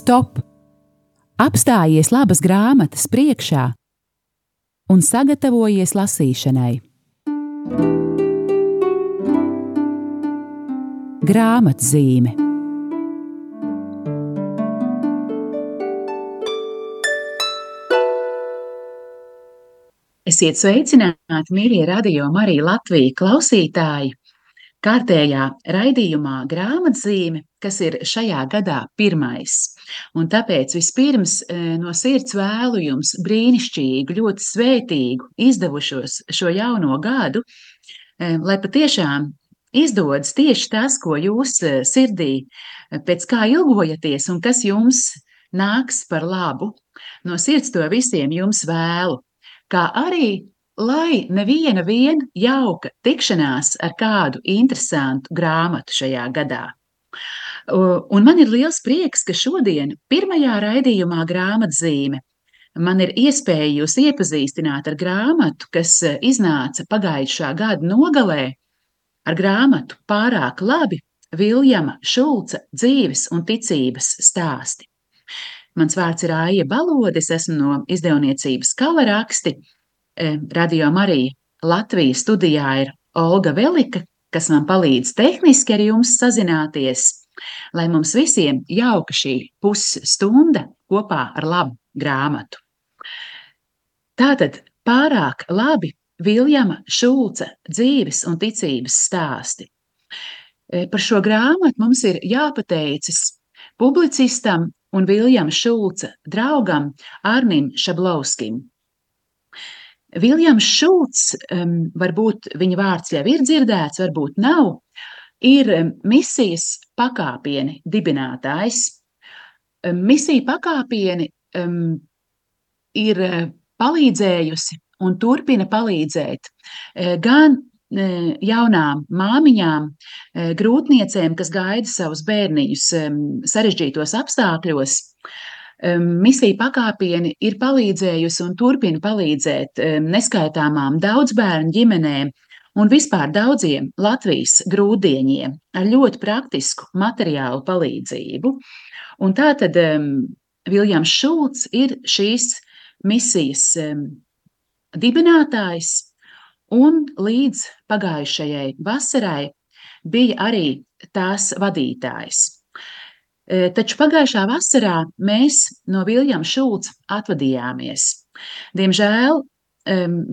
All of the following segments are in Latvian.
Stop! Apstājies labas grāmatas priekšā un sagatavojies lasīšanai. Grāmatzīme Esiet sveicināti, mīļie radio Marija Latvija klausītāji! Kārtējā raidījumā grāmatzīme, kas ir šajā gadā pirmais. Un tāpēc vispirms e, no sirds vēlu jums brīnišķīgu, ļoti svētīgu, izdevušos šo jauno gadu, e, lai patiešām izdodas tieši tas, ko jūs e, sirdī pēc kā ilgojaties un kas jums nāks par labu. No sirds to visiem jums vēlu kā arī lai neviena vien jauka tikšanās ar kādu interesantu grāmatu šajā gadā. Un man ir liels prieks, ka šodien, pirmajā raidījumā, grāmatzīme, man ir iespēja jūs iepazīstināt ar grāmatu, kas e, iznāca pagājušā gada nogalē, ar grāmatu pārāk labi Viljama Šulca dzīves un ticības stāsti. Mans vārds ir Aija Balodis, esmu no izdevniecības Kalaraksti. E, Radio Marija Latvijas studijā ir Olga Velika, kas man palīdz tehniski ar jums sazināties, lai mums visiem jauka šī pusstunda kopā ar labu grāmatu. Tātad pārāk labi Viljama Šulca dzīves un ticības stāsti. E, par šo grāmatu mums ir jāpateicas publicistam un Viljama Šulca draugam Arnim Šablovskim. Viljams Šulcs, varbūt viņa vārds jau ir dzirdēts, varbūt nav, ir misijas pakāpieni dibinātājs. Misija pakāpieni um, ir e, palīdzējusi un turpina palīdzēt e, gan e, jaunām māmiņām, grūtniecēm, kas gaida savus bērniņus sarežģītos apstākļos, misija pakāpieni ir palīdzējusi un turpina palīdzēt neskaitāmām daudz bērnu ģimenēm un vispār daudziem Latvijas grūdieņiem ar ļoti praktisku materiālu palīdzību. Un tā tad um, Viljams Šulcs ir šīs misijas um, dibinātājs, un līdz pagājušajai vasarai bija arī tās vadītājs. Taču pagājušā vasarā mēs no Viljama Šulca atvadījāmies. Diemžēl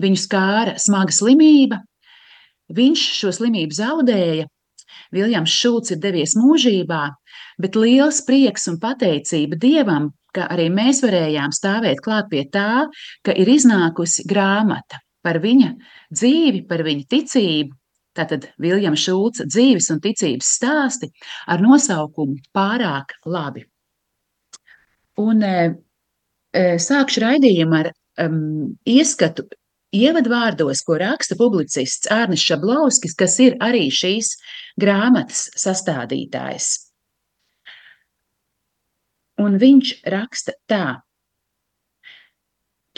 viņu skāra smaga slimība. Viņš šo slimību zaudēja. Viljams Šulcs ir devies mūžībā, bet liels prieks un pateicība Dievam, ka arī mēs varējām stāvēt klāt pie tā, ka ir iznākusi grāmata par viņa dzīvi, par viņa ticību, Tātad Viljams Šulca dzīves un ticības stāsti ar nosaukumu Pārāk labi. Un e, sākšu raidījumu ar um, ieskatu ievadvārdos, ko raksta publicists Ārnis Šablauskis, kas ir arī šīs grāmatas sastādītājs. Un viņš raksta tā.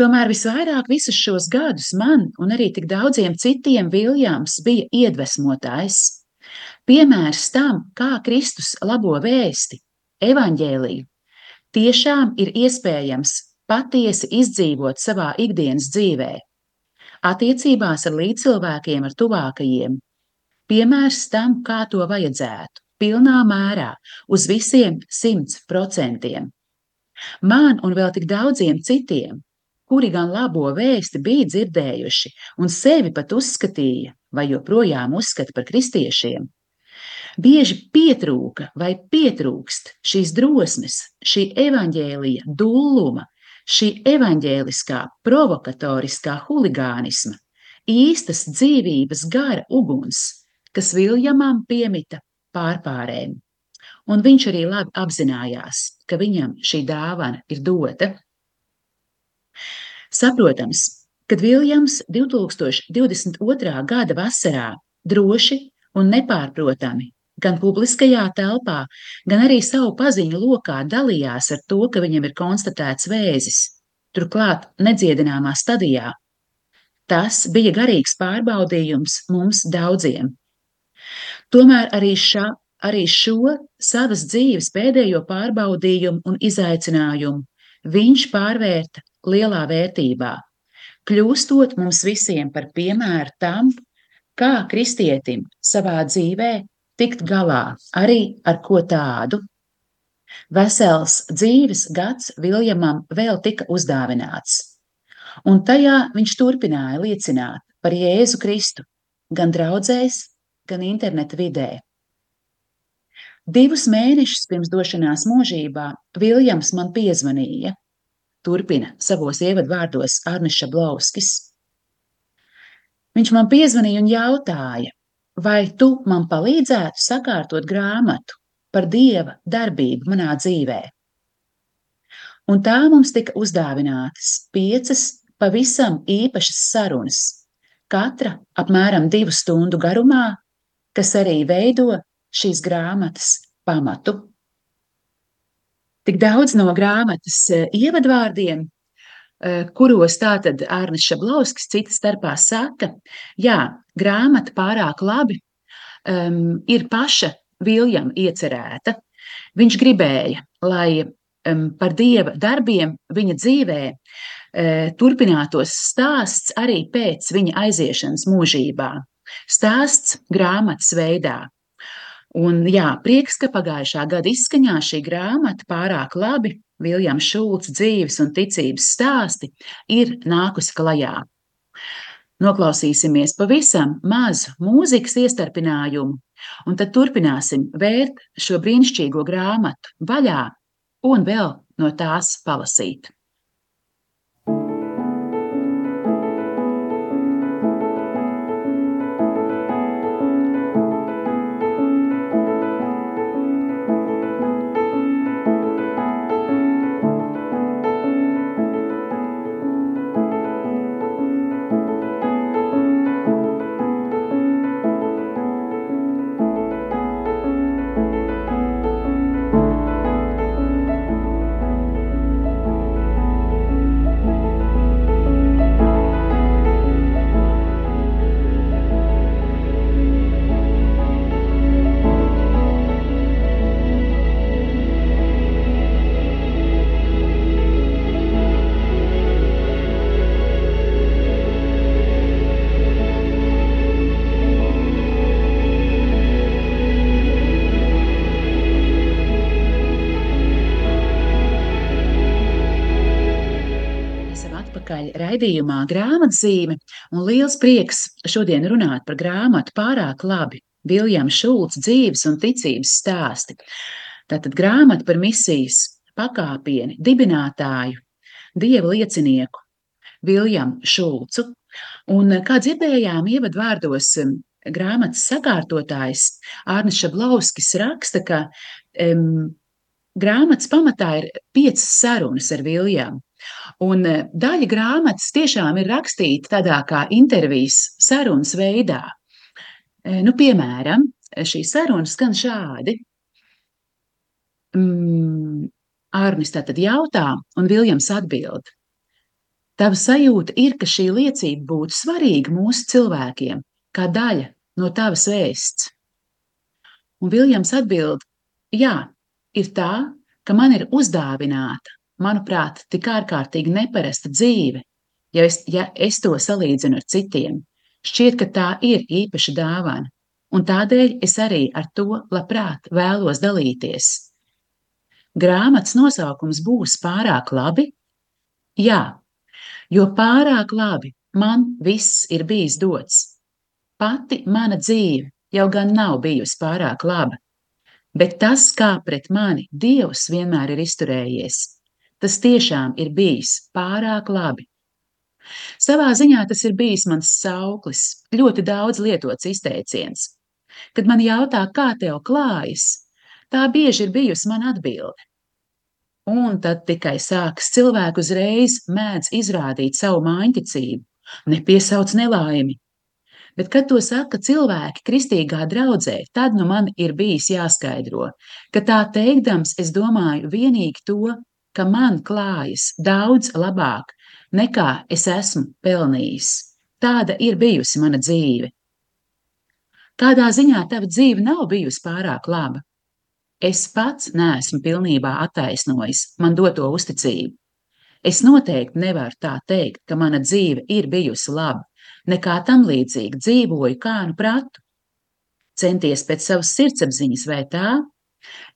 Tomēr visvairāk visus šos gadus man un arī tik daudziem citiem Viljams bija iedvesmotājs. Piemērs tam, kā Kristus labo vēsti, evaņģēliju, tiešām ir iespējams patiesi izdzīvot savā ikdienas dzīvē, attiecībās ar līdzcilvēkiem, ar tuvākajiem. Piemērs tam, kā to vajadzētu, pilnā mērā, uz visiem simts procentiem. Man un vēl tik daudziem citiem kuri gan labo vēsti bija dzirdējuši un sevi pat uzskatīja vai joprojām uzskata par kristiešiem. Bieži pietrūka vai pietrūkst šīs drosmes, šī evaņģēlija dulluma, šī evaņģēliskā provokatoriskā huligānisma, īstas dzīvības gara uguns, kas Viljamam piemita pārpārēm. Un viņš arī labi apzinājās, ka viņam šī dāvana ir dota. Saprotams, kad Viljams 2022. gada vasarā droši un nepārprotami gan publiskajā telpā, gan arī savu paziņu lokā dalījās ar to, ka viņam ir konstatēts vēzis, turklāt nedziedināmā stadijā. Tas bija garīgs pārbaudījums mums daudziem. Tomēr arī šā arī šo savas dzīves pēdējo pārbaudījumu un izaicinājumu viņš pārvērta lielā vērtībā, kļūstot mums visiem par piemēru tam, kā kristietim savā dzīvē tikt galā arī ar ko tādu. Vesels dzīves gads Viljamam vēl tika uzdāvināts, un tajā viņš turpināja liecināt par Jēzu Kristu gan draudzēs, gan interneta vidē. Divus mēnešus pirms došanās mūžībā Viljams man piezvanīja. Turpina savos ievadvārdos Arnis Šablauskis. Viņš man piezvanīja un jautāja, vai tu man palīdzētu sakārtot grāmatu par dieva darbību manā dzīvē. Un tā mums tika uzdāvinātas piecas pavisam īpašas sarunas, katra apmēram divu stundu garumā, kas arī veido šīs grāmatas pamatu. Tik daudz no grāmatas eh, ievadvārdiem, kuros tātad Arnis Šablauskis cita starpā saka, jā, grāmata pārāk labi um, ir paša Viljama iecerēta. Viņš gribēja, lai um, par dieva darbiem viņa dzīvē uh, turpinātos stāsts arī pēc viņa aiziešanas mūžībā. Stāsts grāmatas veidā. Un jā, prieks, ka pagājušā gada izskaņā šī grāmata pārāk labi, Viljams Šulcs dzīves un ticības stāsti, ir nākusi klajā. Noklausīsimies pavisam mazu mūzikas iestarpinājumu, un tad turpināsim vērt šo brīnišķīgo grāmatu vaļā un vēl no tās palasīt. Raidījumā grāmatzīme, un liels prieks šodien runāt par grāmatu pārāk labi. Viljams Šulcs dzīves un ticības stāsti. Tātad grāmata par misijas pakāpieni, dibinātāju, dievu liecinieku Viljamu Šulcu. Un, kā dzirdējām, ievadvārdos grāmatas sakārtotājs Arnis Šablauskis raksta, ka um, grāmatas pamatā ir piecas sarunas ar Viljamu. Un eh, daļa grāmatas tiešām ir rakstīta tādā kā intervijas sarunas veidā. Eh, nu, piemēram, šī saruna skan šādi. Mm, Arnis tātad jautā, un Viljams atbild. Tava sajūta ir, ka šī liecība būtu svarīga mūsu cilvēkiem, kā daļa no tavas vēsts. Un Viljams atbild, jā, ir tā, ka man ir uzdāvināta manuprāt, tik ārkārtīgi neparasta dzīve, ja es, ja es to salīdzinu ar citiem. Šķiet, ka tā ir īpaša dāvana, un tādēļ es arī ar to labprāt vēlos dalīties. Grāmatas nosaukums būs pārāk labi? Jā, jo pārāk labi man viss ir bijis dots. Pati mana dzīve jau gan nav bijusi pārāk laba, bet tas, kā pret mani Dievs vienmēr ir izturējies, Tas tiešām ir bijis pārāk labi. Savā ziņā tas ir bijis mans sauklis, ļoti daudz lietots izteiciens. Kad man jautā, kā tev klājas, tā bieži ir bijusi mana atbilde. Un tad tikai sākas cilvēku uzreiz mēdz izrādīt savu mājiņticību, nepiesauc nelaimi. Bet, kad to saka cilvēki kristīgā draudzē, tad nu man ir bijis jāskaidro, ka tā teikdams, es domāju vienīgi to, ka man klājas daudz labāk nekā es esmu pelnījis. Tāda ir bijusi mana dzīve. Kādā ziņā tava dzīve nav bijusi pārāk laba? Es pats neesmu pilnībā attaisnojis man doto uzticību. Es noteikti nevaru tā teikt, ka mana dzīve ir bijusi laba, nekā tam līdzīgi dzīvoju kā nu pratu. Centies pēc savas sirdsapziņas vai tā?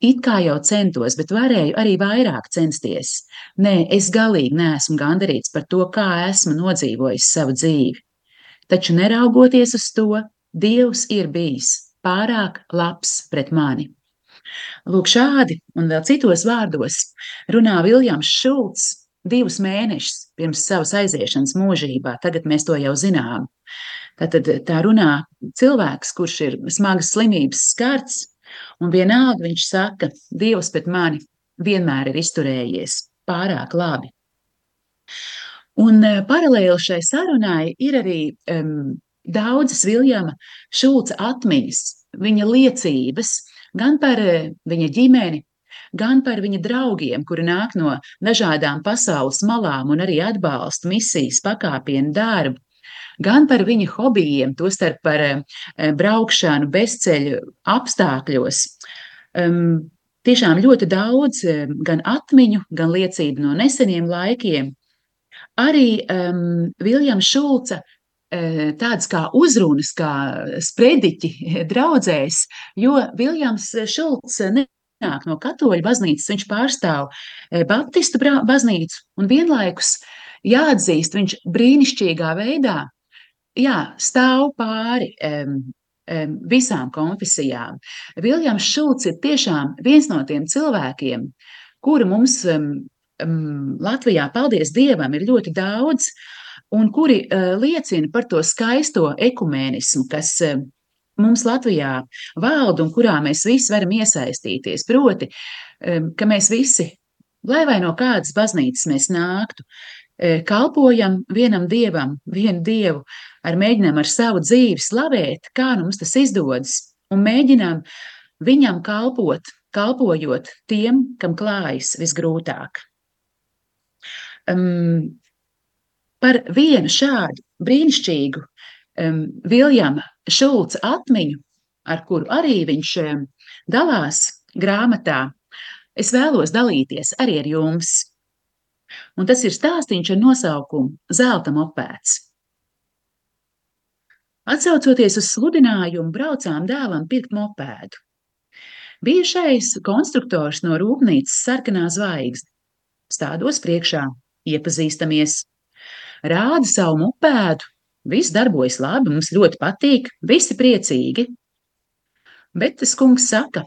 It kā jau centos, bet varēju arī vairāk censties. Nē, es galīgi neesmu gandarīts par to, kā esmu nodzīvojis savu dzīvi. Taču neraugoties uz to, Dievs ir bijis pārāk labs pret mani. Lūk, šādi un vēl citos vārdos runā Viljams Šulcs divus mēnešus pirms savas aiziešanas mūžībā. Tagad mēs to jau zinām. Tātad tā runā cilvēks, kurš ir smagas slimības skarts, un vienalga viņš saka, Dievs pret mani vienmēr ir izturējies pārāk labi. Un eh, paralēli šai sarunai ir arī um, daudzas Viljama Šulca atmiņas, viņa liecības gan par uh, viņa ģimeni, gan par viņa draugiem, kuri nāk no dažādām pasaules malām un arī atbalsta misijas pakāpienu darbu, gan par viņa hobijiem, tostarp par eh, braukšanu bezceļu apstākļos. Um, tiešām ļoti daudz eh, gan atmiņu, gan liecību no neseniem laikiem. Arī um, Viljams Šulca eh, tādas kā uzrunas, kā sprediķi draudzēs, jo Viljams Šulcs nenāk no katoļu baznīcas, viņš pārstāv baptistu baznīcu un vienlaikus jāatzīst, viņš brīnišķīgā veidā jā, stāv pāri um, visām konfesijām. Viljams Šulcs ir tiešām viens no tiem cilvēkiem, kuri mums um, um, Latvijā, paldies Dievam, ir ļoti daudz, un kuri uh, liecina par to skaisto ekumēnismu, kas uh, mums Latvijā valda un kurā mēs visi varam iesaistīties. Proti, um, ka mēs visi, lai vai no kādas baznīcas mēs nāktu, kalpojam vienam dievam, vienu dievu, ar mēģinām ar savu dzīvi slavēt, kā nu mums tas izdodas, un mēģinām viņam kalpot, kalpojot tiem, kam klājas visgrūtāk. Um, par vienu šādu brīnišķīgu um, Viljama Šulca atmiņu, ar kuru arī viņš um, dalās grāmatā, es vēlos dalīties arī ar jums. Un tas ir stāstīns ar nosaukumu Zelta mopēds. Atsaucoties uz sludinājumu, braucām dēlam pirkt mopēdu. Bijušais konstruktors no rūpnīcas sarkanā zvaigzne. Stādos priekšā, iepazīstamies. Rāda savu mopēdu, viss darbojas labi, mums ļoti patīk, visi priecīgi. Bet tas kungs saka,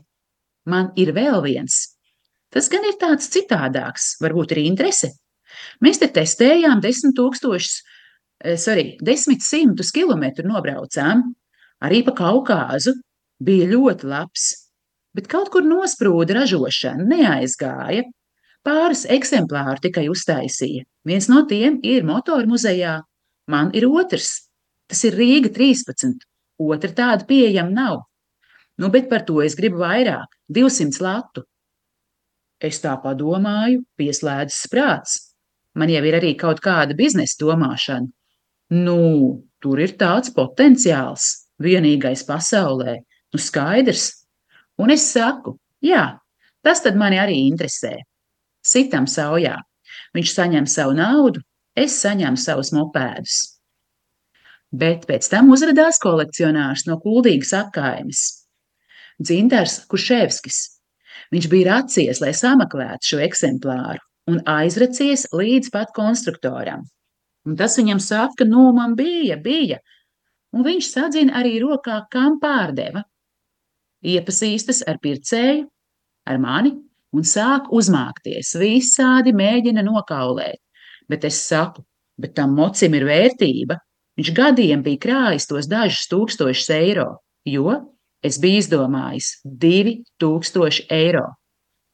man ir vēl viens, Tas gan ir tāds citādāks, varbūt arī interese. Mēs te testējām desmit tūkstošus, eh, sorry, desmit simtus kilometru nobraucām, arī pa Kaukāzu, bija ļoti labs, bet kaut kur nosprūda ražošana, neaizgāja. Pāris eksemplāru tikai uztaisīja. Viens no tiem ir motoru muzejā, man ir otrs. Tas ir Rīga 13. Otra tāda pieejama nav. Nu, bet par to es gribu vairāk - 200 latu. Es tā padomāju, pieslēdzas prāts. Man jau ir arī kaut kāda biznesa domāšana. Nu, tur ir tāds potenciāls, vienīgais pasaulē, nu skaidrs. Un es saku, jā, tas mani arī interesē. Sitam saujā. Viņš saņem savu naudu, es saņemu savus mopēdus. Bet pēc tam uzrādījās kolekcionārs no Kuldīgas apkaimes. Dzintars Kuševskis, Viņš bija racies, lai sameklētu šo eksemplāru un aizracies līdz pat konstruktoram. Un tas viņam saka, ka nu man bija, bija. Un viņš sadzina arī rokā, kam pārdeva. Iepazīstas ar pircēju, ar mani un sāk uzmākties. Visādi mēģina nokaulēt. Bet es saku, bet tam mocim ir vērtība. Viņš gadiem bija krājis tos dažus tūkstošus eiro, jo Es biju izdomājis 2000 eiro.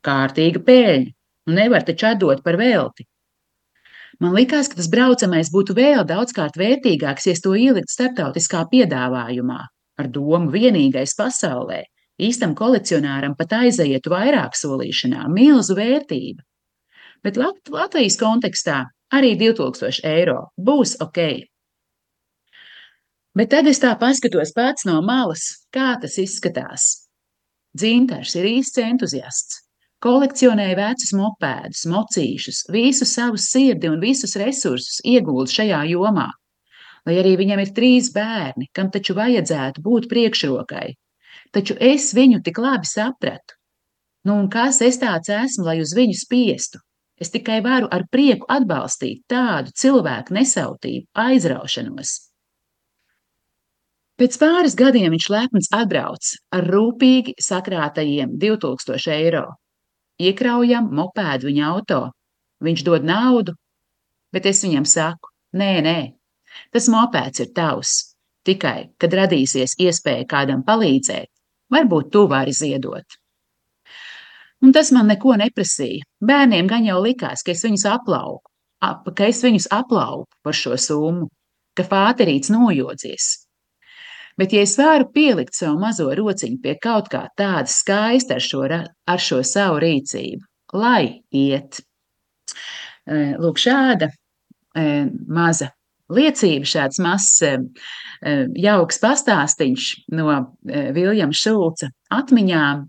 Kārtīga pēļņa, nu nevar taču atdot par velti. Man likās, ka tas braucamais būtu vēl daudzkārt vērtīgāks, ja to ielikt starptautiskā piedāvājumā, ar domu vienīgais pasaulē. Īstam kolekcionāram pat aizietu vairāk solīšanā, milzu vērtība. Bet Latvijas kontekstā arī 2000 eiro būs ok. Bet tad es tā paskatos pats no malas, kā tas izskatās. Dzintars ir īsts entuziasts. Kolekcionēja vecus mopēdus, mocīšus, visu savu sirdi un visus resursus iegūst šajā jomā. Lai arī viņam ir trīs bērni, kam taču vajadzētu būt priekšrokai. Taču es viņu tik labi sapratu. Nu, un kas es tāds esmu, lai uz viņu spiestu? Es tikai varu ar prieku atbalstīt tādu cilvēku nesautību, aizraušanos. Pēc pāris gadiem viņš lepns atbrauc ar rūpīgi sakrātajiem 2000 eiro. Iekraujam mopēdu viņa auto. Viņš dod naudu, bet es viņam saku, nē, nē, tas mopēds ir tavs. Tikai, kad radīsies iespēja kādam palīdzēt, varbūt tu vari ziedot. Un tas man neko neprasīja. Bērniem gan jau likās, ka es viņus aplauku, ap, ka es viņus aplauku par šo summu, ka fāterīts nojodzies. Bet, ja es varu pielikt savu mazo rociņu pie kaut kā tāda skaista ar šo, ar šo savu rīcību, lai iet. Lūk, šāda maza liecība, šāds mazs, jauks pastāstīns no Viljama Šulca atmiņām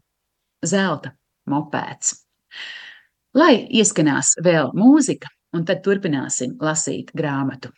zelta mopēds. Lai ieskanās vēl mūzika, un tad turpināsim lasīt grāmatu.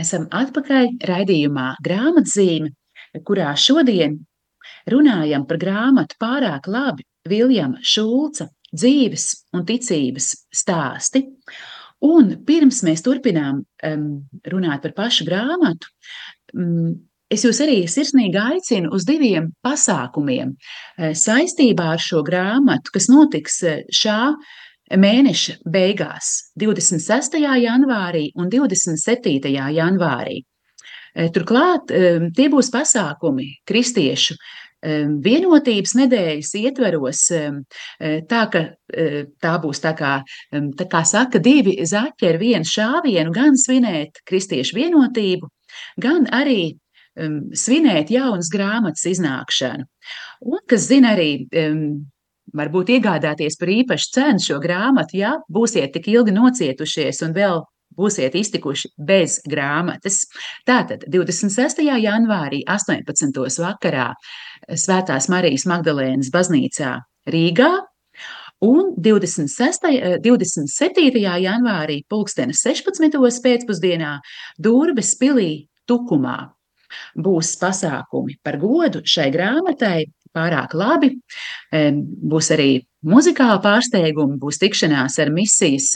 Esam atpakaļ raidījumā grāmatzīme, kurā šodien runājam par grāmatu pārāk labi Viljama Šulca dzīves un ticības stāsti. Un pirms mēs turpinām um, runāt par pašu grāmatu, um, es jūs arī sirsnīgi aicinu uz diviem pasākumiem uh, saistībā ar šo grāmatu, kas notiks uh, šā mēneša beigās, 26. janvārī un 27. janvārī. Eh, turklāt eh, tie būs pasākumi kristiešu eh, vienotības nedēļas ietveros, tā ka tā būs tā kā, tā kā saka, divi zaķi ar vienu šāvienu, gan svinēt kristiešu vienotību, gan arī svinēt jaunas grāmatas iznākšanu. Un, kas zina arī varbūt iegādāties par īpašu cenu šo grāmatu, ja būsiet tik ilgi nocietušies un vēl būsiet iztikuši bez grāmatas. Tātad 26. janvārī 18. vakarā Svētās Marijas Magdalēnas baznīcā Rīgā un 26, 27. janvārī pulkstenes 16. pēcpusdienā Durbes pilī Tukumā. Būs pasākumi par godu šai grāmatai, pārāk labi. Būs arī muzikāla pārsteiguma, būs tikšanās ar misijas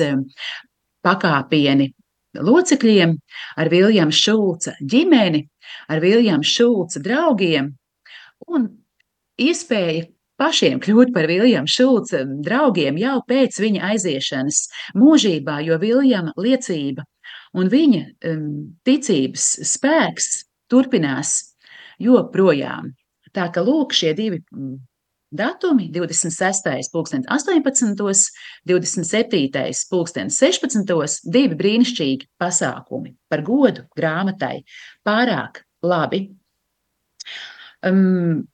pakāpieni locekļiem, ar Viljama Šulca ģimeni, ar Viljama Šulca draugiem un iespēja pašiem kļūt par Viljama Šulca draugiem jau pēc viņa aiziešanas mūžībā, jo Viljama liecība un viņa um, ticības spēks turpinās joprojām. Tā ka lūk, šie divi mm, datumi, 26. pulkstenis 18. 27. pulkstenis 16. divi brīnišķīgi pasākumi par godu grāmatai. Pārāk labi. Um,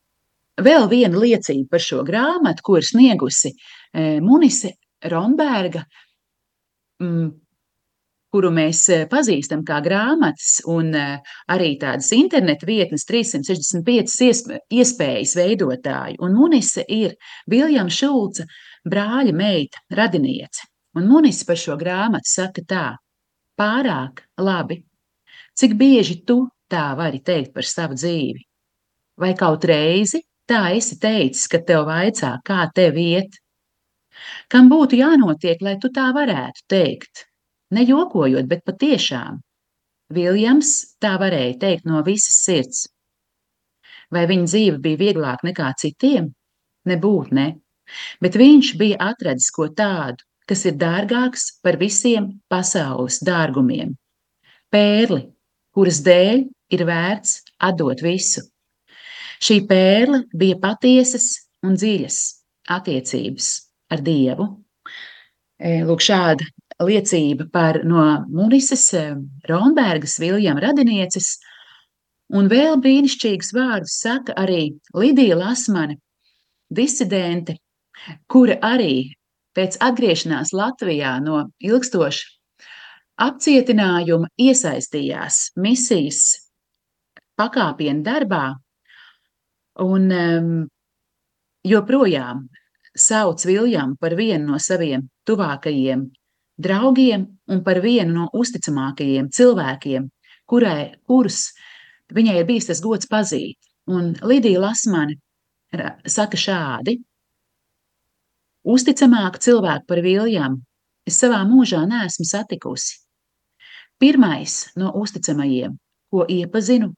vēl viena liecība par šo grāmatu, ko ir sniegusi e, Munise Romberga, um, kuru mēs eh, pazīstam kā grāmatas, un eh, arī tādas internetu vietnes 365 iespējas veidotāji. Un Munise ir Viljama Šulca brāļa meita, radiniece. Un Munise par šo grāmatu saka tā: pārāk labi. Cik bieži tu tā vari teikt par savu dzīvi? Vai kaut reizi tā esi teicis, kad tev vaicā, kā tev iet? Kam būtu jānotiek, lai tu tā varētu teikt? Ne jokojot, bet patiešām. Viljams tā varēja teikt no visas sirds. Vai viņa dzīve bija vieglāka nekā citiem? Nebūt, ne. Bet viņš bija atradis ko tādu, kas ir dārgāks par visiem pasaules dārgumiem. Pērli, kuras dēļ ir vērts atdot visu. Šī pērle bija patiesas un dziļas attiecības ar Dievu. Lūk, šāda liecība par no Munises e, Ronbergas Viljama radinieces, un vēl brīnišķīgus vārdus saka arī Lidija Lasmane, disidente, kura arī pēc atgriešanās Latvijā no ilgstoša apcietinājuma iesaistījās misijas pakāpienu darbā un um, joprojām sauc Viljamu par vienu no saviem tuvākajiem draugiem un par vienu no uzticamākajiem cilvēkiem, kurai, kurus viņai ir bijis tas gods pazīt. Un Lidija Lasmane saka šādi: Uzticamāku cilvēku par Viljamu es savā mūžā neesmu satikusi. Pirmais no uzticamajiem, ko iepazinu,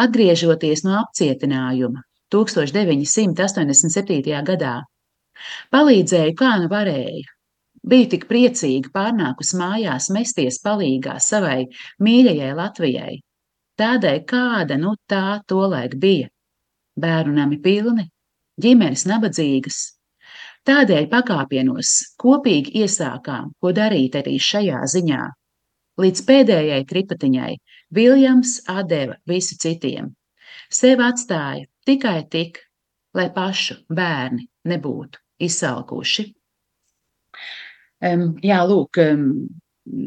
atgriežoties no apcietinājuma 1987. gadā, Palīdzēju, kā nu varēju. Biju tik priecīga pārnākus mājās mesties palīgā savai mīļajai Latvijai. Tādai, kāda nu tā tolaik bija. Bērnu nami pilni, ģimenes nabadzīgas. Tādēļ pakāpienos kopīgi iesākām, ko darīt arī šajā ziņā. Līdz pēdējai tripatiņai Viljams atdeva visu citiem. Sev atstāja tikai tik, lai pašu bērni nebūtu izsalkuši. Um, jā, lūk, um,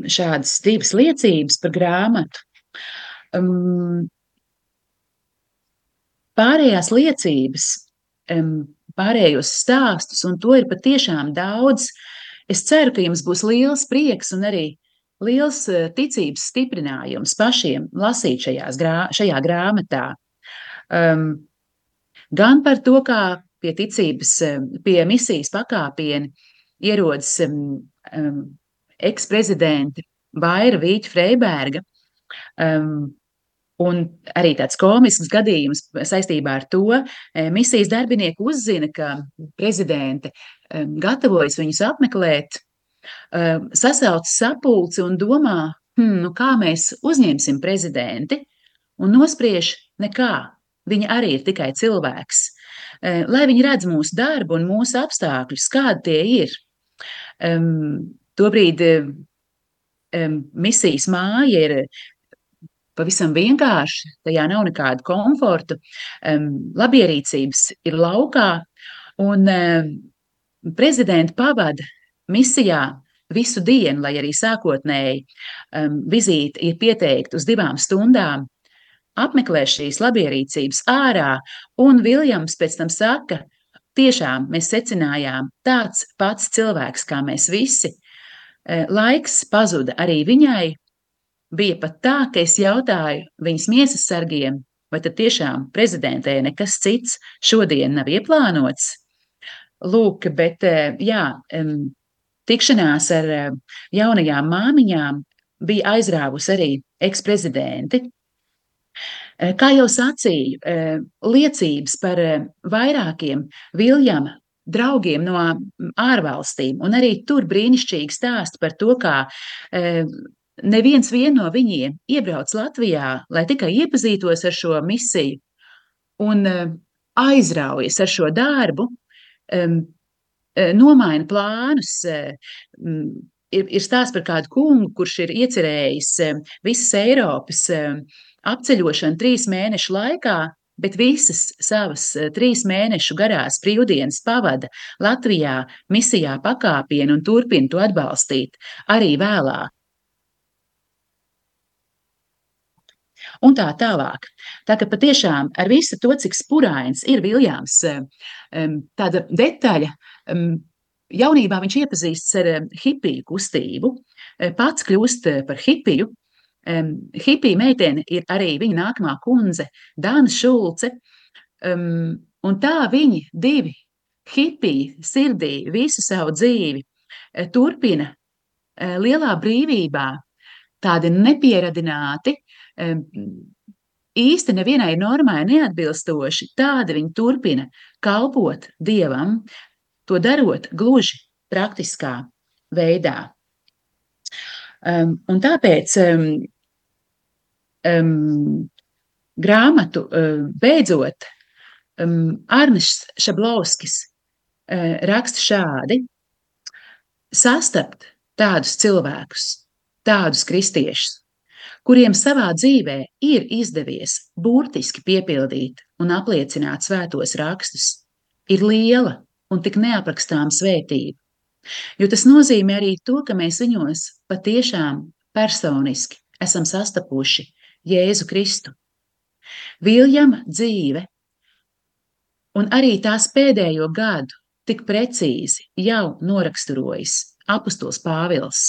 šādas divas liecības par grāmatu. Um, pārējās liecības, um, pārējos stāstus, un to ir patiešām daudz. Es ceru, ka jums būs liels prieks un arī liels ticības stiprinājums pašiem lasīt grā, šajā grāmatā. Um, gan par to, kā pie ticības, pie misijas pakāpiena ierodas um, eksprezidenti Baira Vīķa Freiberga. Um, Un arī tāds komisks gadījums saistībā ar to misijas darbinieki uzzina, ka prezidente gatavojas viņus apmeklēt, sasauc sapulci un domā, hmm, nu kā mēs uzņemsim prezidenti, un nospriež nekā. Viņa arī ir tikai cilvēks. Lai viņi redz mūsu darbu un mūsu apstākļus, kādi tie ir. Um, tobrīd um, misijas māja ir pavisam vienkārši, tajā nav nekāda komforta, um, labierīcības ir laukā, un um, prezidenti pavada misijā visu dienu, lai arī sākotnēji um, vizīte ir pieteikta uz divām stundām. Apmeklē šīs labierīcības ārā, un Viljams pēc tam saka, tiešām mēs secinājām, tāds pats cilvēks kā mēs visi. E, laiks pazuda arī viņai. Bija pat tā, ka es jautāju viņas miesas sargiem, vai tad tiešām prezidentē nekas cits šodien nav ieplānots. Lūk, bet e, jā, tikšanās ar e, jaunajām māmiņām bija aizrāvusi arī eksprezidenti. Eh, kā jau sacīju, eh, liecības par eh, vairākiem Viljama draugiem no mm, ārvalstīm, un arī tur brīnišķīgi stāsti par to, kā neviens no viņiem iebrauc Latvijā, lai tikai iepazītos ar šo misiju un aizraujas ar šo darbu, nomaina plānus. Ir, ir stāsts par kādu kungu, kurš ir iecerējis visas Eiropas apceļošanu trīs mēnešu laikā, bet visas savas eh, trīs mēnešu garās brīvdienas pavada Latvijā misijā pakāpienu un turpina to atbalstīt arī vēlāk. Un tā tālāk. Tā ka patiešām ar visu to, cik spurains ir Viljams, eh, tāda detaļa jaunībā viņš iepazīstas ar hipiju kustību, pats kļūst par hipiju. Hipija meitene ir arī viņa nākamā kundze, Dāna Šulce. Un tā viņi divi hipiji sirdī visu savu dzīvi turpina lielā brīvībā, tādi nepieradināti, īsti nevienai normai neatbilstoši, tādi viņi turpina kalpot Dievam, to darot gluži praktiskā veidā. Um, un tāpēc um, um, grāmatu uh, beidzot um, Arnis Šablovskis uh, raksta šādi: sastapt tādus cilvēkus, tādus kristiešus, kuriem savā dzīvē ir izdevies burtiski piepildīt un apliecināt svētos rakstus, ir liela un tik neaprakstāma svētība. Jo tas nozīmē arī to, ka mēs viņos patiešām personiski esam sastapuši Jēzu Kristu. Viljama dzīve un arī tās pēdējo gadu tik precīzi jau noraksturojas apustuls Pāvils.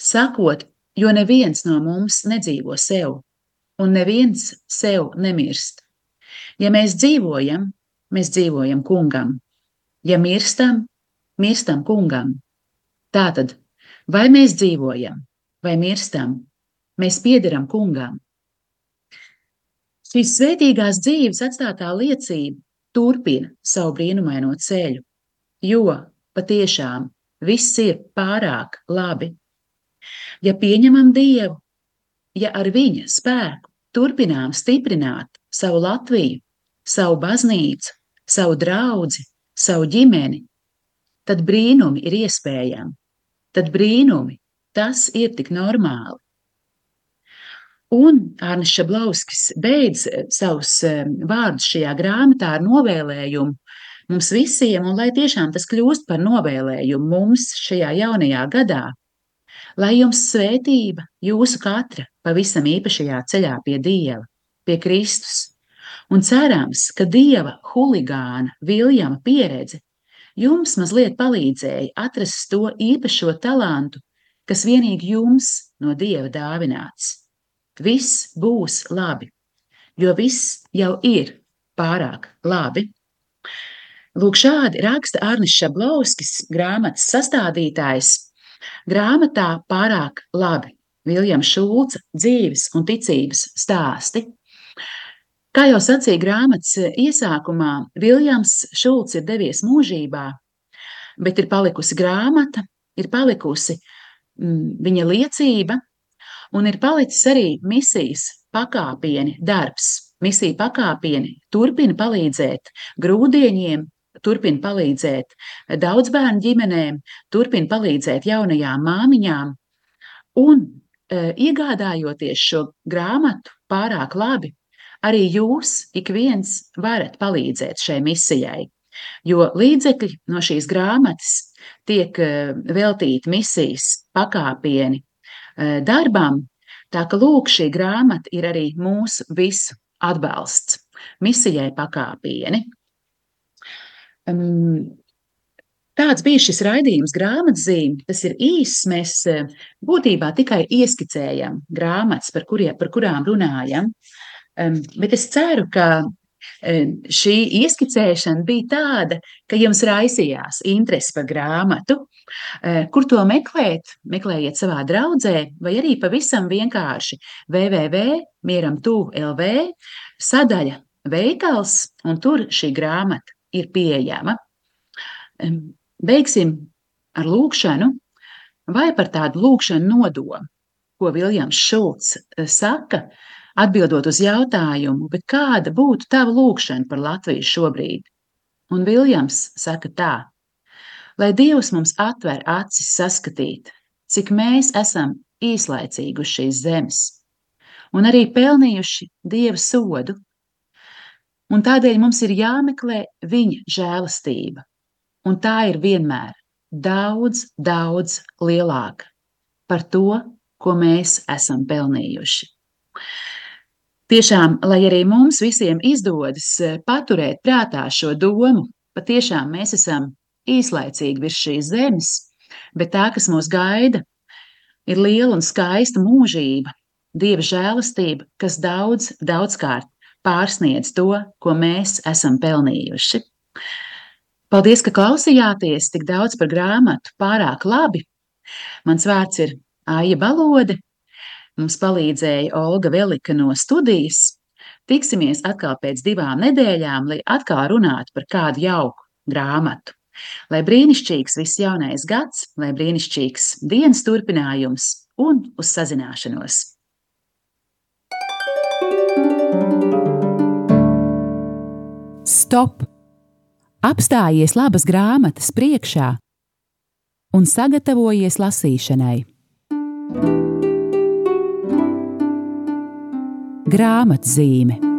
Sakot, jo neviens no mums nedzīvo sev, un neviens sev nemirst. Ja mēs dzīvojam, mēs dzīvojam kungam. Ja mirstam, mirstam kungam. Tātad, vai mēs dzīvojam, vai mirstam, mēs piederam kungam. Šīs svētīgās dzīves atstātā liecība turpina savu brīnumaino ceļu, jo patiešām viss ir pārāk labi Ja pieņemam Dievu, ja ar viņa spēku turpinām stiprināt savu Latviju, savu baznīcu, savu draugu, savu ģimeni, tad brīnumi ir iespējami. Tad brīnumi tas ir tik normāli. Un Arnēs Šablauskis beidz eh, savus eh, vārdus šajā grāmatā ar novēlējumu mums visiem, un lai tiešām tas kļūst par novēlējumu mums šajā jaunajā gadā, Lai jums svētība jūsu katra pavisam īpašajā ceļā pie Dieva, pie Kristus, un cerams, ka Dieva huligāna Viljama pieredze jums mazliet palīdzēja atrast to īpašo talantu, kas vienīgi jums no Dieva dāvināts. Viss būs labi, jo viss jau ir pārāk labi. Lūk, šādi raksta Arnis Šablauskis, grāmatas sastādītājs, Grāmatā pārāk labi Viljams Šulca dzīves un ticības stāsti. Kā jau sacīja grāmatas iesākumā, Viljams Šulcs ir devies mūžībā, bet ir palikusi grāmata, ir palikusi mm, viņa liecība, un ir palicis arī misijas pakāpieni darbs. Misija pakāpieni turpina palīdzēt grūdieņiem, turpina palīdzēt daudz bērnu ģimenēm, turpina palīdzēt jaunajām māmiņām. Un e, iegādājoties šo grāmatu pārāk labi, arī jūs ik viens varat palīdzēt šai misijai. Jo līdzekļi no šīs grāmatas tiek e, veltīti misijas pakāpieni darbam, tā ka lūk, šī grāmata ir arī mūsu visu atbalsts misijai pakāpieni. Um, Tāds bija šis raidījums grāmatzīme. Tas ir īss. Mēs eh, būtībā tikai ieskicējam grāmatas, par, kurie, par kurām runājam. Um, bet es ceru, ka šī ieskicēšana bija tāda, ka jums raisījās interese par grāmatu. Kur to meklēt? Meklējiet savā draudzē, vai arī pavisam vienkārši www.mieram.lv sadaļa veikals, un tur šī grāmata ir pieejama. Beigsim ar lūkšanu vai par tādu lūkšanu nodomu, ko Viljams Šulcs eh, saka, atbildot uz jautājumu, kāda būtu tava lūkšana par Latviju šobrīd? Un Viljams saka tā, lai Dievs mums atver acis saskatīt, cik mēs esam īslaicīgi uz šīs zemes, un arī pelnījuši Dieva sodu un tādēļ mums ir jāmeklē viņa žēlastība. Un tā ir vienmēr daudz, daudz lielāka par to, ko mēs esam pelnījuši. Tiešām, lai arī mums visiem izdodas eh, paturēt prātā šo domu, patiešām mēs esam īslaicīgi virs šīs zemes, bet tā, kas mūs gaida, ir liela un skaista mūžība, Dieva žēlastība, kas daudz, daudzkārt pārsniedz to, ko mēs esam pelnījuši. Paldies, ka klausījāties tik daudz par grāmatu, pārāk labi. Mans vārds ir Aija Balode. Mums palīdzēja Olga Velika no studijas. Tiksimies atkal pēc divām nedēļām, lai atkal runātu par kādu jauku grāmatu. Lai brīnišķīgs viss jaunais gads, lai brīnišķīgs dienas turpinājums un uz sazināšanos! Stop! Apstājies labas grāmatas priekšā un sagatavojies lasīšanai. Grāmatzīme